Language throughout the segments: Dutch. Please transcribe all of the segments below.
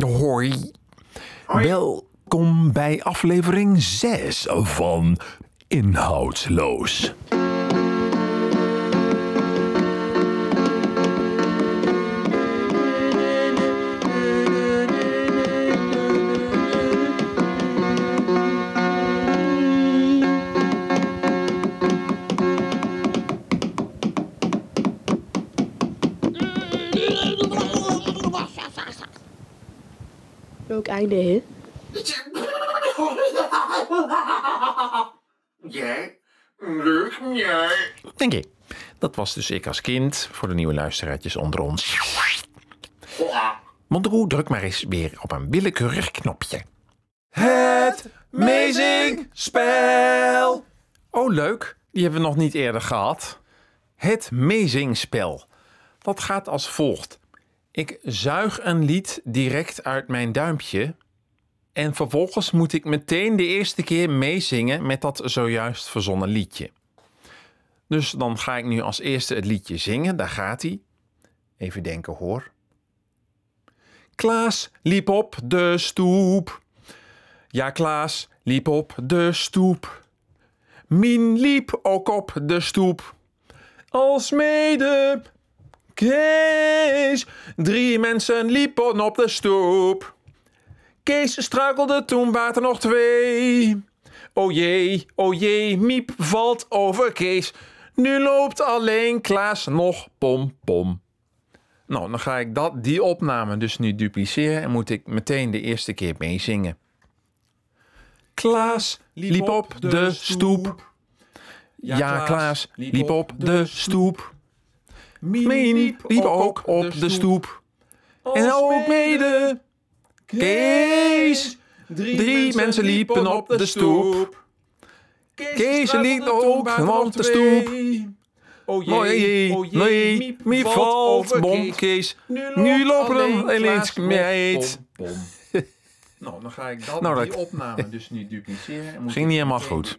Hoi. Welkom bij aflevering 6 van Inhoudsloos. Hè? Jij? Leuk, jij? Denk ik. Dat was dus ik als kind voor de nieuwe luisteraartjes onder ons. Monteroe, druk maar eens weer op een willekeurig knopje. Het Amazing Spel! Oh, leuk. Die hebben we nog niet eerder gehad. Het Amazing Spel. Dat gaat als volgt. Ik zuig een lied direct uit mijn duimpje. En vervolgens moet ik meteen de eerste keer meezingen met dat zojuist verzonnen liedje. Dus dan ga ik nu als eerste het liedje zingen. Daar gaat hij. Even denken hoor. Klaas liep op de stoep. Ja, Klaas liep op de stoep. Mien liep ook op de stoep. Alsmede Kees. Drie mensen liepen op de stoep. Kees struikelde, toen waren er nog twee. O jee, o jee, Miep valt over Kees. Nu loopt alleen Klaas nog pom pom. Nou, dan ga ik dat, die opname dus nu dupliceren en moet ik meteen de eerste keer meezingen. Klaas liep op de stoep. Ja, Klaas liep op de stoep. Mien liep ook op de stoep. En ook mede Kees. Drie mensen liepen op de stoep. Kees liep ook op de stoep. Oh Nee, oh nee, Miep valt, bom, Kees. Nu lopen er alleen meid. Nou, dan ga ik dat, Nou, die opname dus nu dupliceren. Ging niet helemaal goed.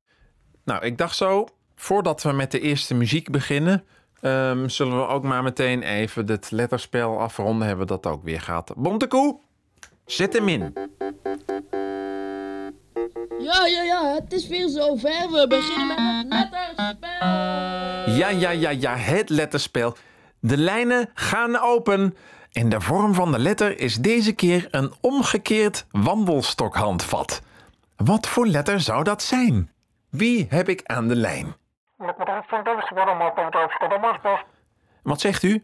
Nou, ik dacht zo, voordat we met de eerste muziek beginnen, ehm, zullen we ook maar meteen even het letterspel afronden. Hebben we dat ook weer gehad. Bontekoe, zet hem in. Ja, ja, ja, het is weer zover. We beginnen met het letterspel. Ja, ja, ja, ja, het letterspel. De lijnen gaan open. En de vorm van de letter is deze keer een omgekeerd wandelstok-handvat. Wat voor letter zou dat zijn? Wie heb ik aan de lijn? Wat zegt u?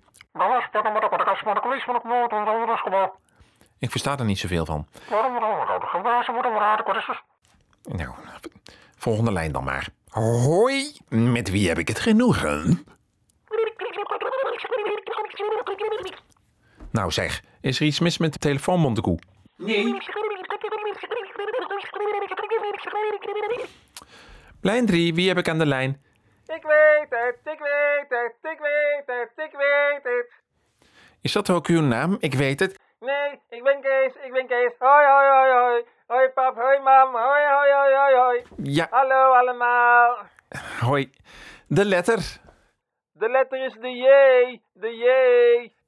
Ik versta er niet zoveel van. Nou, volgende lijn dan maar. Hoi, met wie heb ik het genoegen? Nou zeg, is er iets mis met de telefoon, Montekoe? Nee. Lijn 3, wie heb ik aan de lijn? Weet het. Is dat ook uw naam? Ik weet het. Nee, ik ben Kees, ik ben Kees. Hoi, hoi, hoi, hoi. Hoi pap, hoi mam, hoi, hoi, hoi, hoi, hoi. Ja, Hallo allemaal. hoi. De letter. De letter is de J, de J.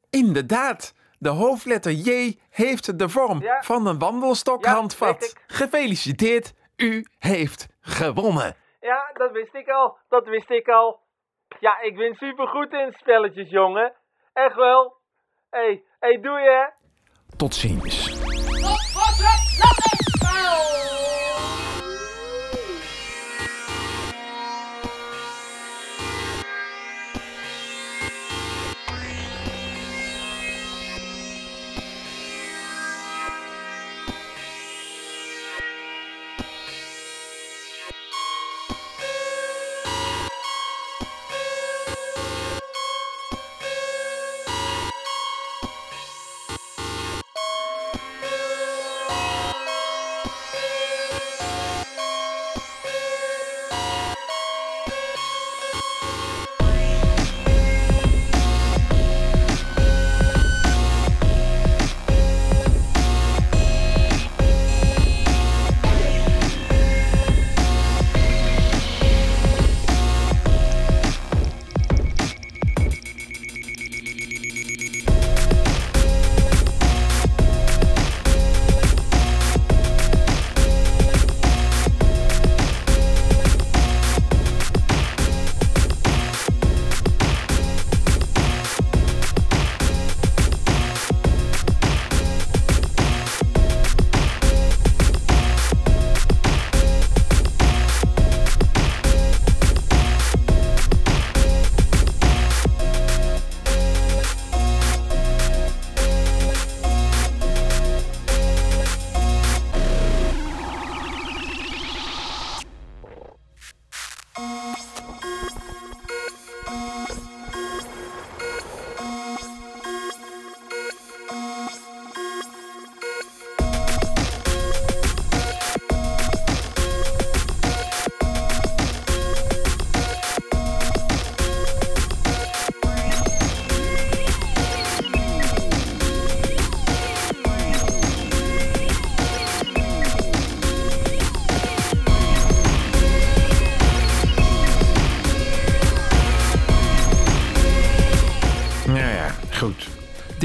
Inderdaad, de hoofdletter J heeft de vorm Ja. van een wandelstok-handvat. Gefeliciteerd, u heeft gewonnen. Ja, dat wist ik al, dat wist ik al. Ja, ik ben supergoed in spelletjes, jongen. Echt wel. Hey, hey, doe je. Tot ziens.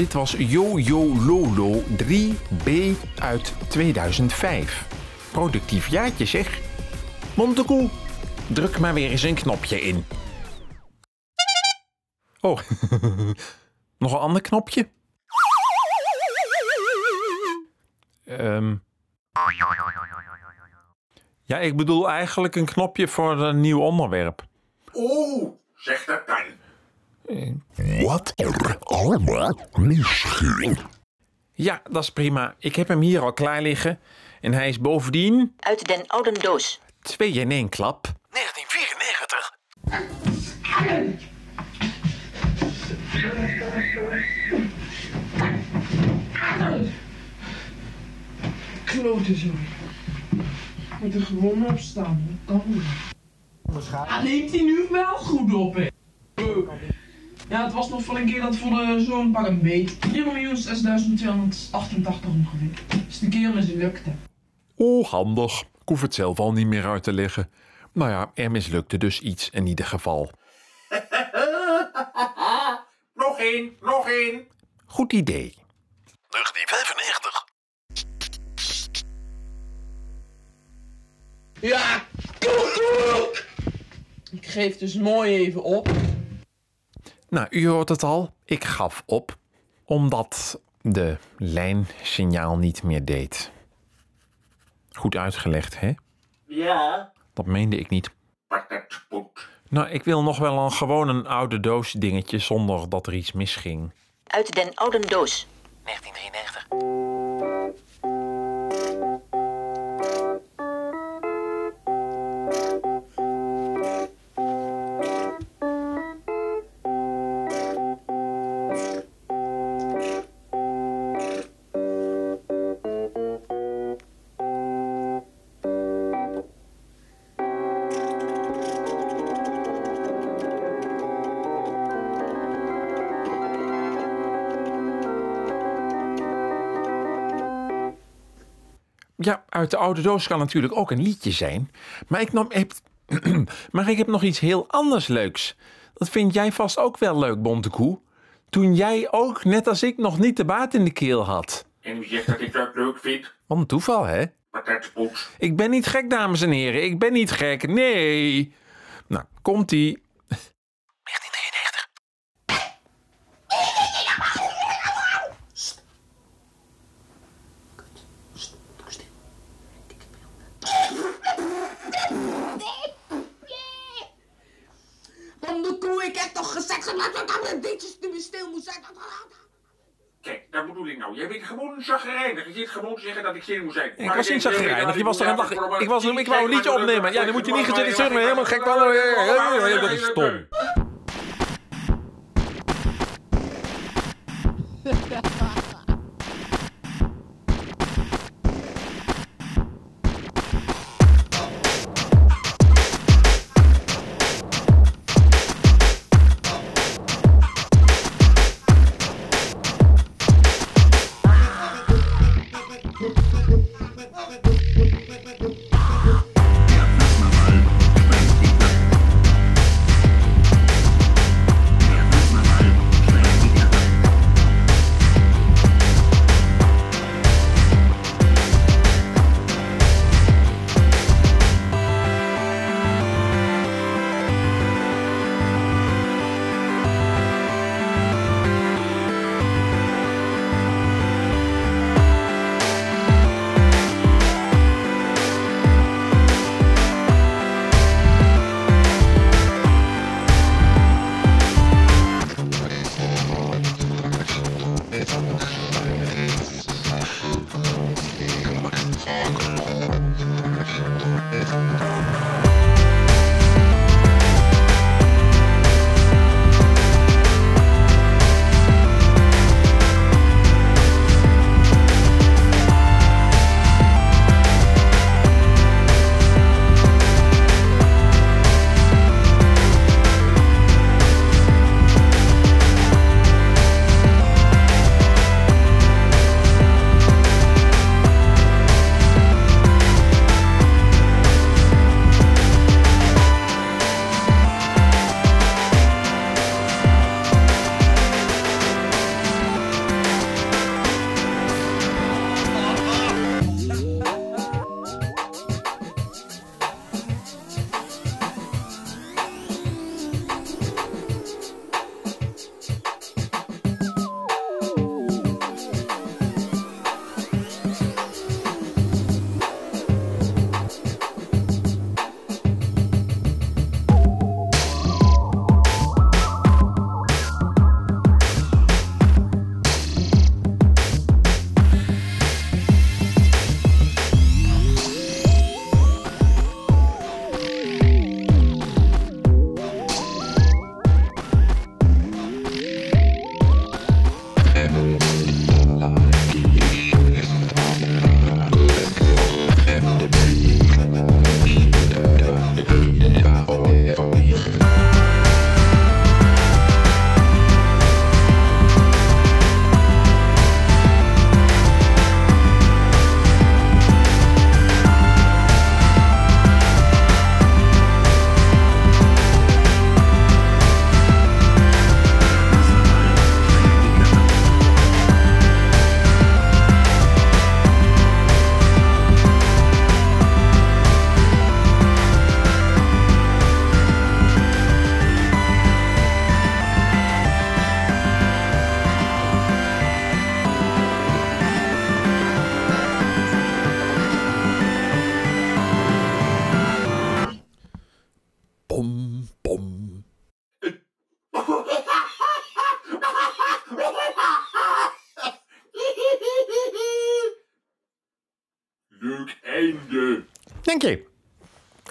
Dit was Yo Yo Lolo 3B uit 2005. Productief jaartje zeg. Montekoe, druk maar weer eens een knopje in. Oh, nog een ander knopje? Ehm. Ja, ik bedoel eigenlijk een knopje voor een nieuw onderwerp. Oeh, zeg dat dan. Wat er allemaal misging. Ja, dat is prima. Ik heb hem hier al klaar liggen. En hij is bovendien Uit den oude doos. twee in één klap. 1994. Klote zo. Moet er gewoon op staan. Dat kan niet. Neemt hij nu wel goed op, hè? Ja, het was nog voor een keer dat voor de zo'n pak een beet. 3.6288 ongeveer. Is de keer mislukte. Oh, handig. Ik hoef het zelf al niet meer uit te leggen. Nou ja, er mislukte dus iets in ieder geval. Nog één, nog één. Goed idee. 1995. Ja, koekoek! Ik geef dus mooi even op. Nou, u hoort het al. Ik gaf op. Omdat de lijnsignaal niet meer deed. Goed uitgelegd, hè? Ja. Dat meende ik niet. Nou, ik wil nog wel een gewoon een oude doos dingetje zonder dat er iets misging. Uit den oude doos. 1993. Uit de oude doos kan natuurlijk ook een liedje zijn. Maar ik, nam, heb, maar ik heb nog iets heel anders leuks. Dat vind jij vast ook wel leuk, Bontekoe. Toen jij ook, net als ik, nog niet de baat in de keel had. En wie zegt dat ik dat leuk vind? Wat een toeval, hè? Ik ben niet gek, dames en heren. Ik ben niet gek. Nee. Nou, komt-ie. 1993. Om de koe, ik heb toch gezegd dat dan ditjes nu stil moet zijn. Kijk, dat bedoel ik nou. Jij bent gewoon een chagrijnig. Je zit gewoon te zeggen dat ik zin moet zijn. Ik was niet zagrijnig. Je was toch aan het lachen. Ik, was, ik wou een liedje opnemen. Ja, dan moet je niet gezegd zeggen. Helemaal gek. wel. Dat is stom.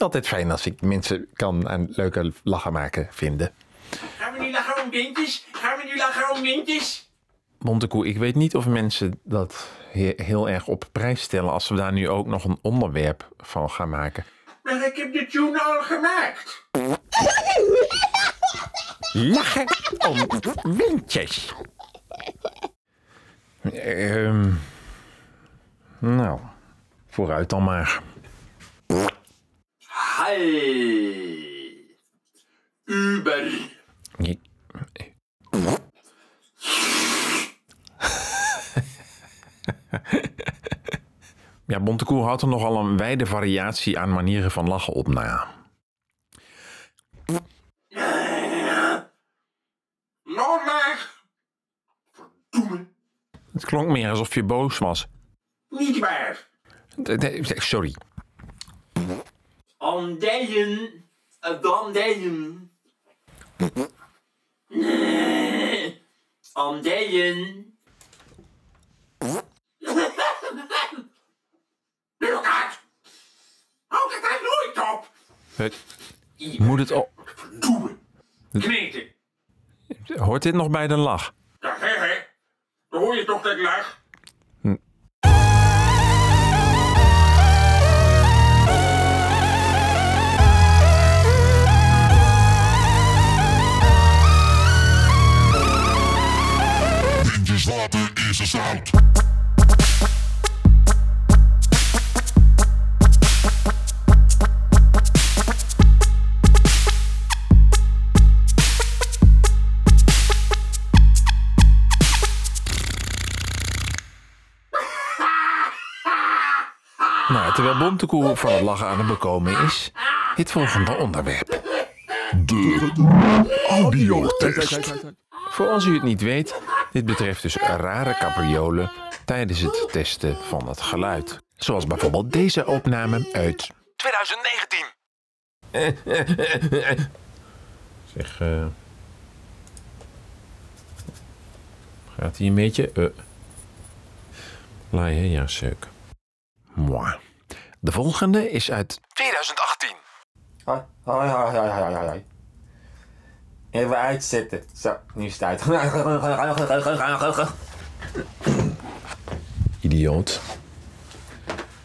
Altijd fijn als ik mensen kan een leuke lachen maken vinden. Gaan we nu lachen om windjes? Gaan we nu lachen om windjes? Montekoe, ik weet niet of mensen dat he- heel erg op prijs stellen als we daar nu ook nog een onderwerp van gaan maken. Maar ik heb de tune al gemaakt. Lachen om windjes. Ehm, nou, vooruit dan maar. Hi. Uber. Je- Ja, Bontekoe houdt er nogal een wijde variatie aan manieren van lachen op na. Maar. Verdoemen. Het klonk meer alsof je boos was. Niet waar. Sorry. Andijen. Dandijen. Nee. Andijen. Lucas. Houd het daar nooit op. Het- Moet het op? Kneten. Hoort dit nog bij de lach? Ja, hè, hè. Dan hoor je toch dat lach? Windjes water is een zout. Nou, terwijl Bontekoe van het lachen aan het bekomen is, het volgende onderwerp. Audiotest. Voor als u het niet weet, dit betreft dus rare capriolen tijdens het testen van het geluid. Zoals bijvoorbeeld deze opname uit 2019. Zeg, eh. gaat hij een beetje? Uh. Laaien, ja, zeuk. Moi. De volgende is uit 2018. Hoi, hoi, hoi, hoi, hoi, hoi, hoi. Even uitzetten. Zo, nu is het uit. Idioot.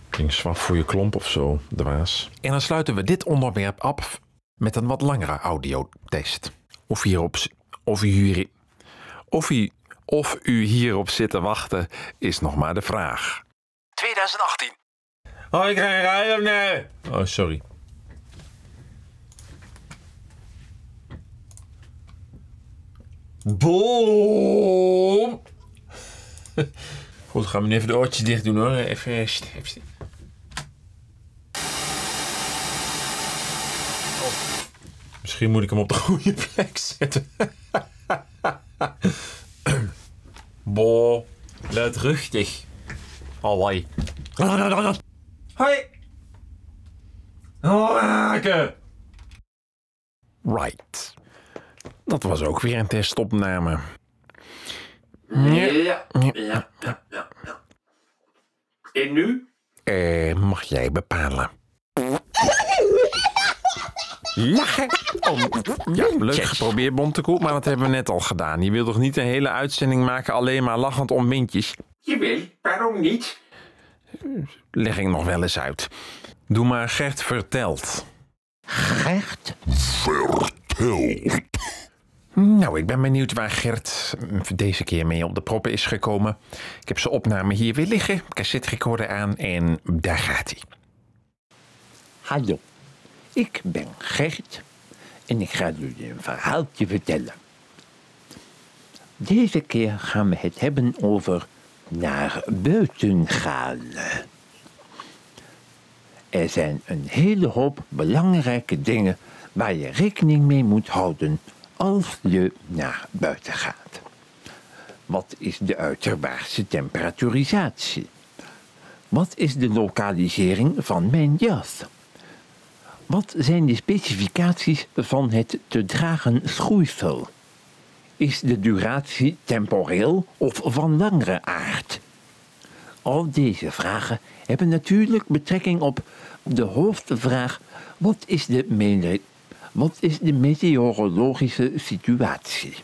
Ging zwaf voor je klomp of zo, dwaas. En dan sluiten we dit onderwerp af met een wat langere audiotest. Of hierop, of u hier, of u, of u hierop zit te wachten, is nog maar de vraag. 2018. Hoi, ik ga rijden nee? Oh, sorry. Boom! Goed, gaan we nu even de oortjes dicht doen hoor. Even, even. Oh. Misschien moet ik hem op de goede plek zetten. Bo, luidruchtig. Allee. Hoi! Horaken! Right. Dat was ook weer een testopname. Ja, ja, ja, ja, ja. En nu? Eh, mag jij bepalen? Lachen om Ja, leuk geprobeerd, Bontekoe, maar dat hebben we net al gedaan. Je wil toch niet een hele uitzending maken alleen maar lachend om windjes? Jawel, waarom niet? Leg ik nog wel eens uit. Doe maar Gert vertelt. Gert vertelt. Nou, ik ben benieuwd waar Gert mm, deze keer mee op de proppen is gekomen. Ik heb zijn opname hier weer liggen, cassette recorder aan en daar gaat hij. Hallo, ik ben Gert en ik ga jullie een verhaaltje vertellen. Deze keer gaan we het hebben over naar buiten gaan. Er zijn een hele hoop belangrijke dingen waar je rekening mee moet houden als je naar buiten gaat. Wat is de uiterwaartse temperaturisatie? Wat is de lokalisering van mijn jas? Wat zijn de specificaties van het te dragen schoeisel? Is de duratie temporeel of van langere aard? Al deze vragen hebben natuurlijk betrekking op de hoofdvraag: wat is de, wat is de meteorologische situatie?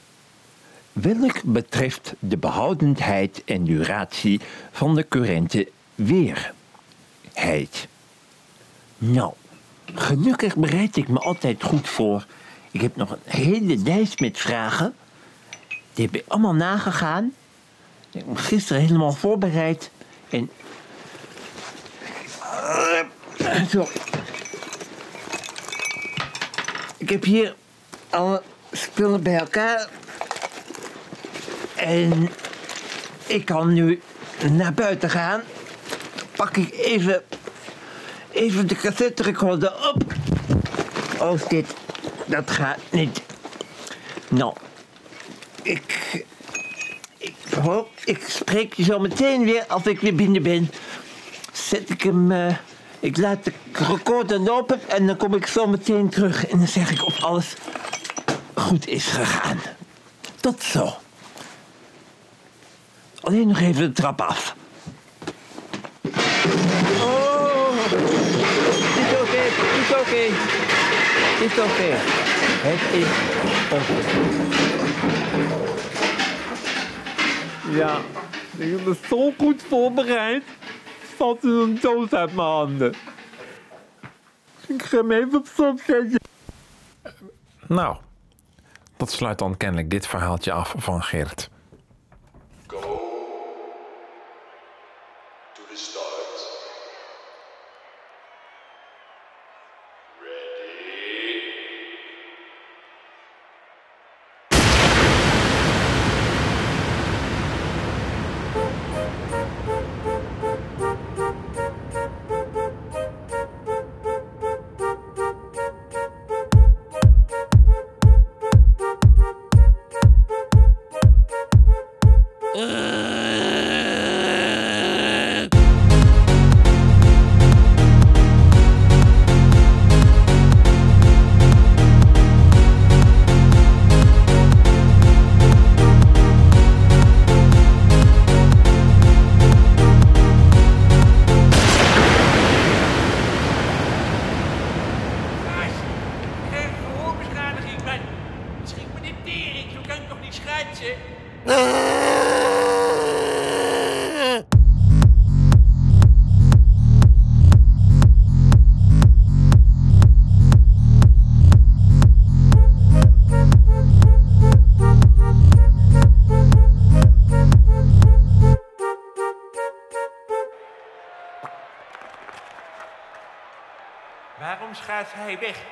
Welk betreft de behoudendheid en duratie van de currente weerheid. Nou, gelukkig bereid ik me altijd goed voor. Ik heb nog een hele lijst met vragen. Die heb ik allemaal nagegaan. Ik heb gisteren helemaal voorbereid. En. Zo. Ik heb hier alle spullen bij elkaar. En ik kan nu naar buiten gaan. Pak ik even, even de cassette recorder op. Als dit, dat gaat niet. Nou, ik, ik hoop, ik spreek je zo meteen weer als ik weer binnen ben. Zet ik hem, eh, ik laat de recorder lopen en dan kom ik zo meteen terug en dan zeg ik of alles goed is gegaan. Tot zo. Alleen nog even de trap af. Oh, het is oké, het is oké. Is oké. Het is oké. Ja, ik ben zo goed voorbereid. Valt er een doos uit mijn handen. Ik ga hem even op stop zetten. Nou, dat sluit dan kennelijk dit verhaaltje af van Geert. Waarom schaat hij weg?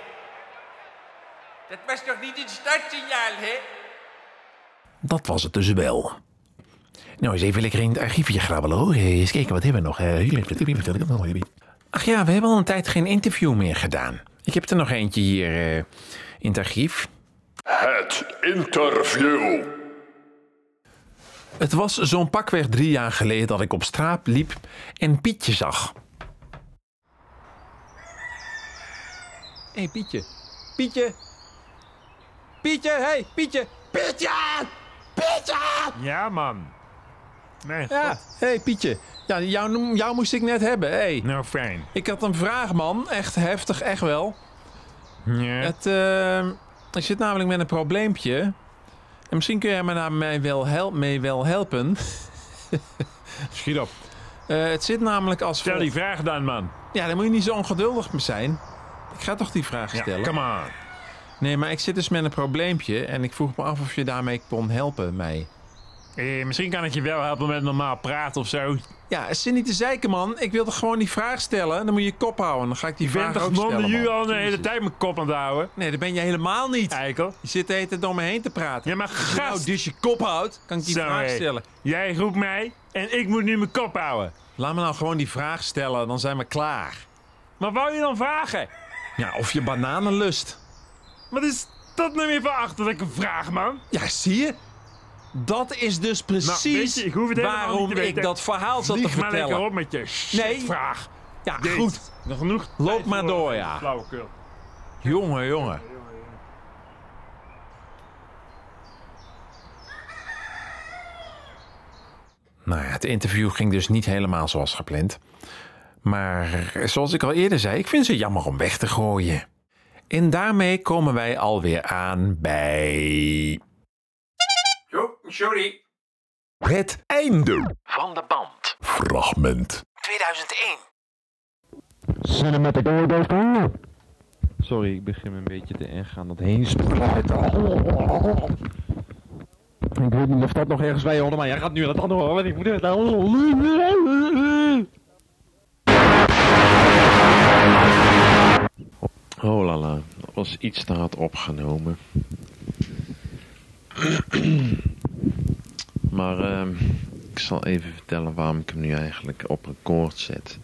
Dat was toch niet het startsignaal, hè? Dat was het dus wel. Nou, eens even lekker in het archiefje grabbelen hoor. Eens kijken, wat hebben we nog? Eh, Ach ja, we hebben al een tijd geen interview meer gedaan. Ik heb er nog eentje hier eh, in het archief. Het interview. Het was zo'n pakweg drie jaar geleden dat ik op straat liep en Pietje zag. Hé hey, Pietje. Pietje. Pietje, hé hey, Pietje. Pietje! Pietje! Ja, man. Nee, Ja, hé hey, Pietje. Ja, jou, moest ik net hebben. Hey. nou fijn. Ik had een vraag, man. Echt heftig, echt wel. Ja. Het, eh, ik zit namelijk met een probleempje. En misschien kun jij me daar mij wel mee wel helpen. Schiet op. Eh, het zit namelijk als Stel die vraag dan, man. Ja, dan moet je niet zo ongeduldig mee zijn. Ik ga toch die vraag Ja, stellen. come on. Nee, maar ik zit dus met een probleempje. En ik vroeg me af of je daarmee kon helpen, mij. Eh, misschien kan ik je wel helpen met normaal praten of zo. Ja, zit niet te zeiken, man. Ik wil toch gewoon die vraag stellen. Dan moet je je kop houden. Dan ga ik die ben vraag ook stellen, man. al de hele tijd mijn kop aan het houden. Nee, dat ben je helemaal niet. Eikel. Je zit de hele tijd door me heen te praten. Ja, maar je nou gast. dus je kop houdt, kan ik die vraag stellen. Jij roept mij en ik moet nu mijn kop houden. Laat me nou gewoon die vraag stellen, dan zijn we klaar. Maar wou je dan vragen? Ja, of je bananen lust. Wat is dat nou weer voor achterlijke vraag, man? Ja, zie je? Dat is dus Nou, precies je, ik hoef het helemaal waarom ik dat verhaal zat te Lieg maar lekker vertellen. op met je Nee. vraag. Ja, goed. Nog genoeg Loop maar door, ja. Flauwekul. Jongen, jongen. Nou ja, het interview ging dus niet helemaal zoals gepland. Maar zoals ik al eerder zei, ik vind ze jammer om weg te gooien. En daarmee komen wij alweer aan bij Zo, sorry. het einde Van de band. Fragment. 2001. Sorry, ik begin me een beetje te erg aan dat heen spruiten. Ik weet niet of dat nog ergens bij hoorde, maar jij gaat nu aan het andere horen. Ik moet het Oh was iets te opgenomen. maar ehm, ik zal even vertellen waarom ik hem nu eigenlijk op record zet.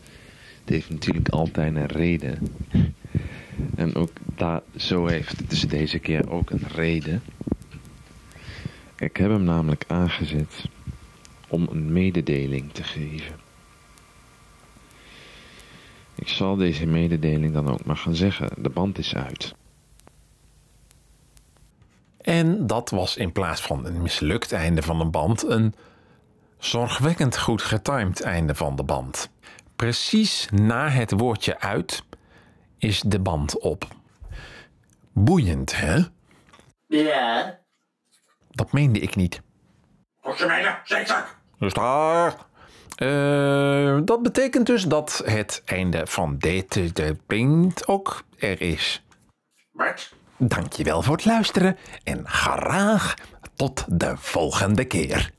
Het heeft natuurlijk altijd een reden. En ook daar, zo heeft het dus deze keer ook een reden. Ik heb hem namelijk aangezet om een mededeling te geven. Ik zal deze mededeling dan ook maar gaan zeggen. De band is uit. En dat was in plaats van een mislukt einde van een band een zorgwekkend goed getimed einde van de band. Precies na het woordje uit is de band op. Boeiend, hè? Ja. Dat meende ik niet. Kost je. Dus daar. Eh, dat betekent dus dat het einde van deze de Paint ook er is. Wat? Dankjewel voor het luisteren en graag tot de volgende keer.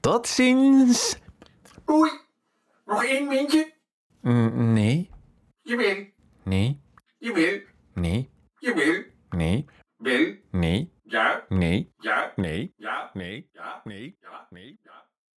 Tot ziens. Oei. Nog één mintje? Mm, nee, Je wil. nee, Je wil. nee, Je wil. nee, Wil. nee, Ja. nee, Ja. nee, Ja. nee, Ja. nee, Ja. nee. Ja.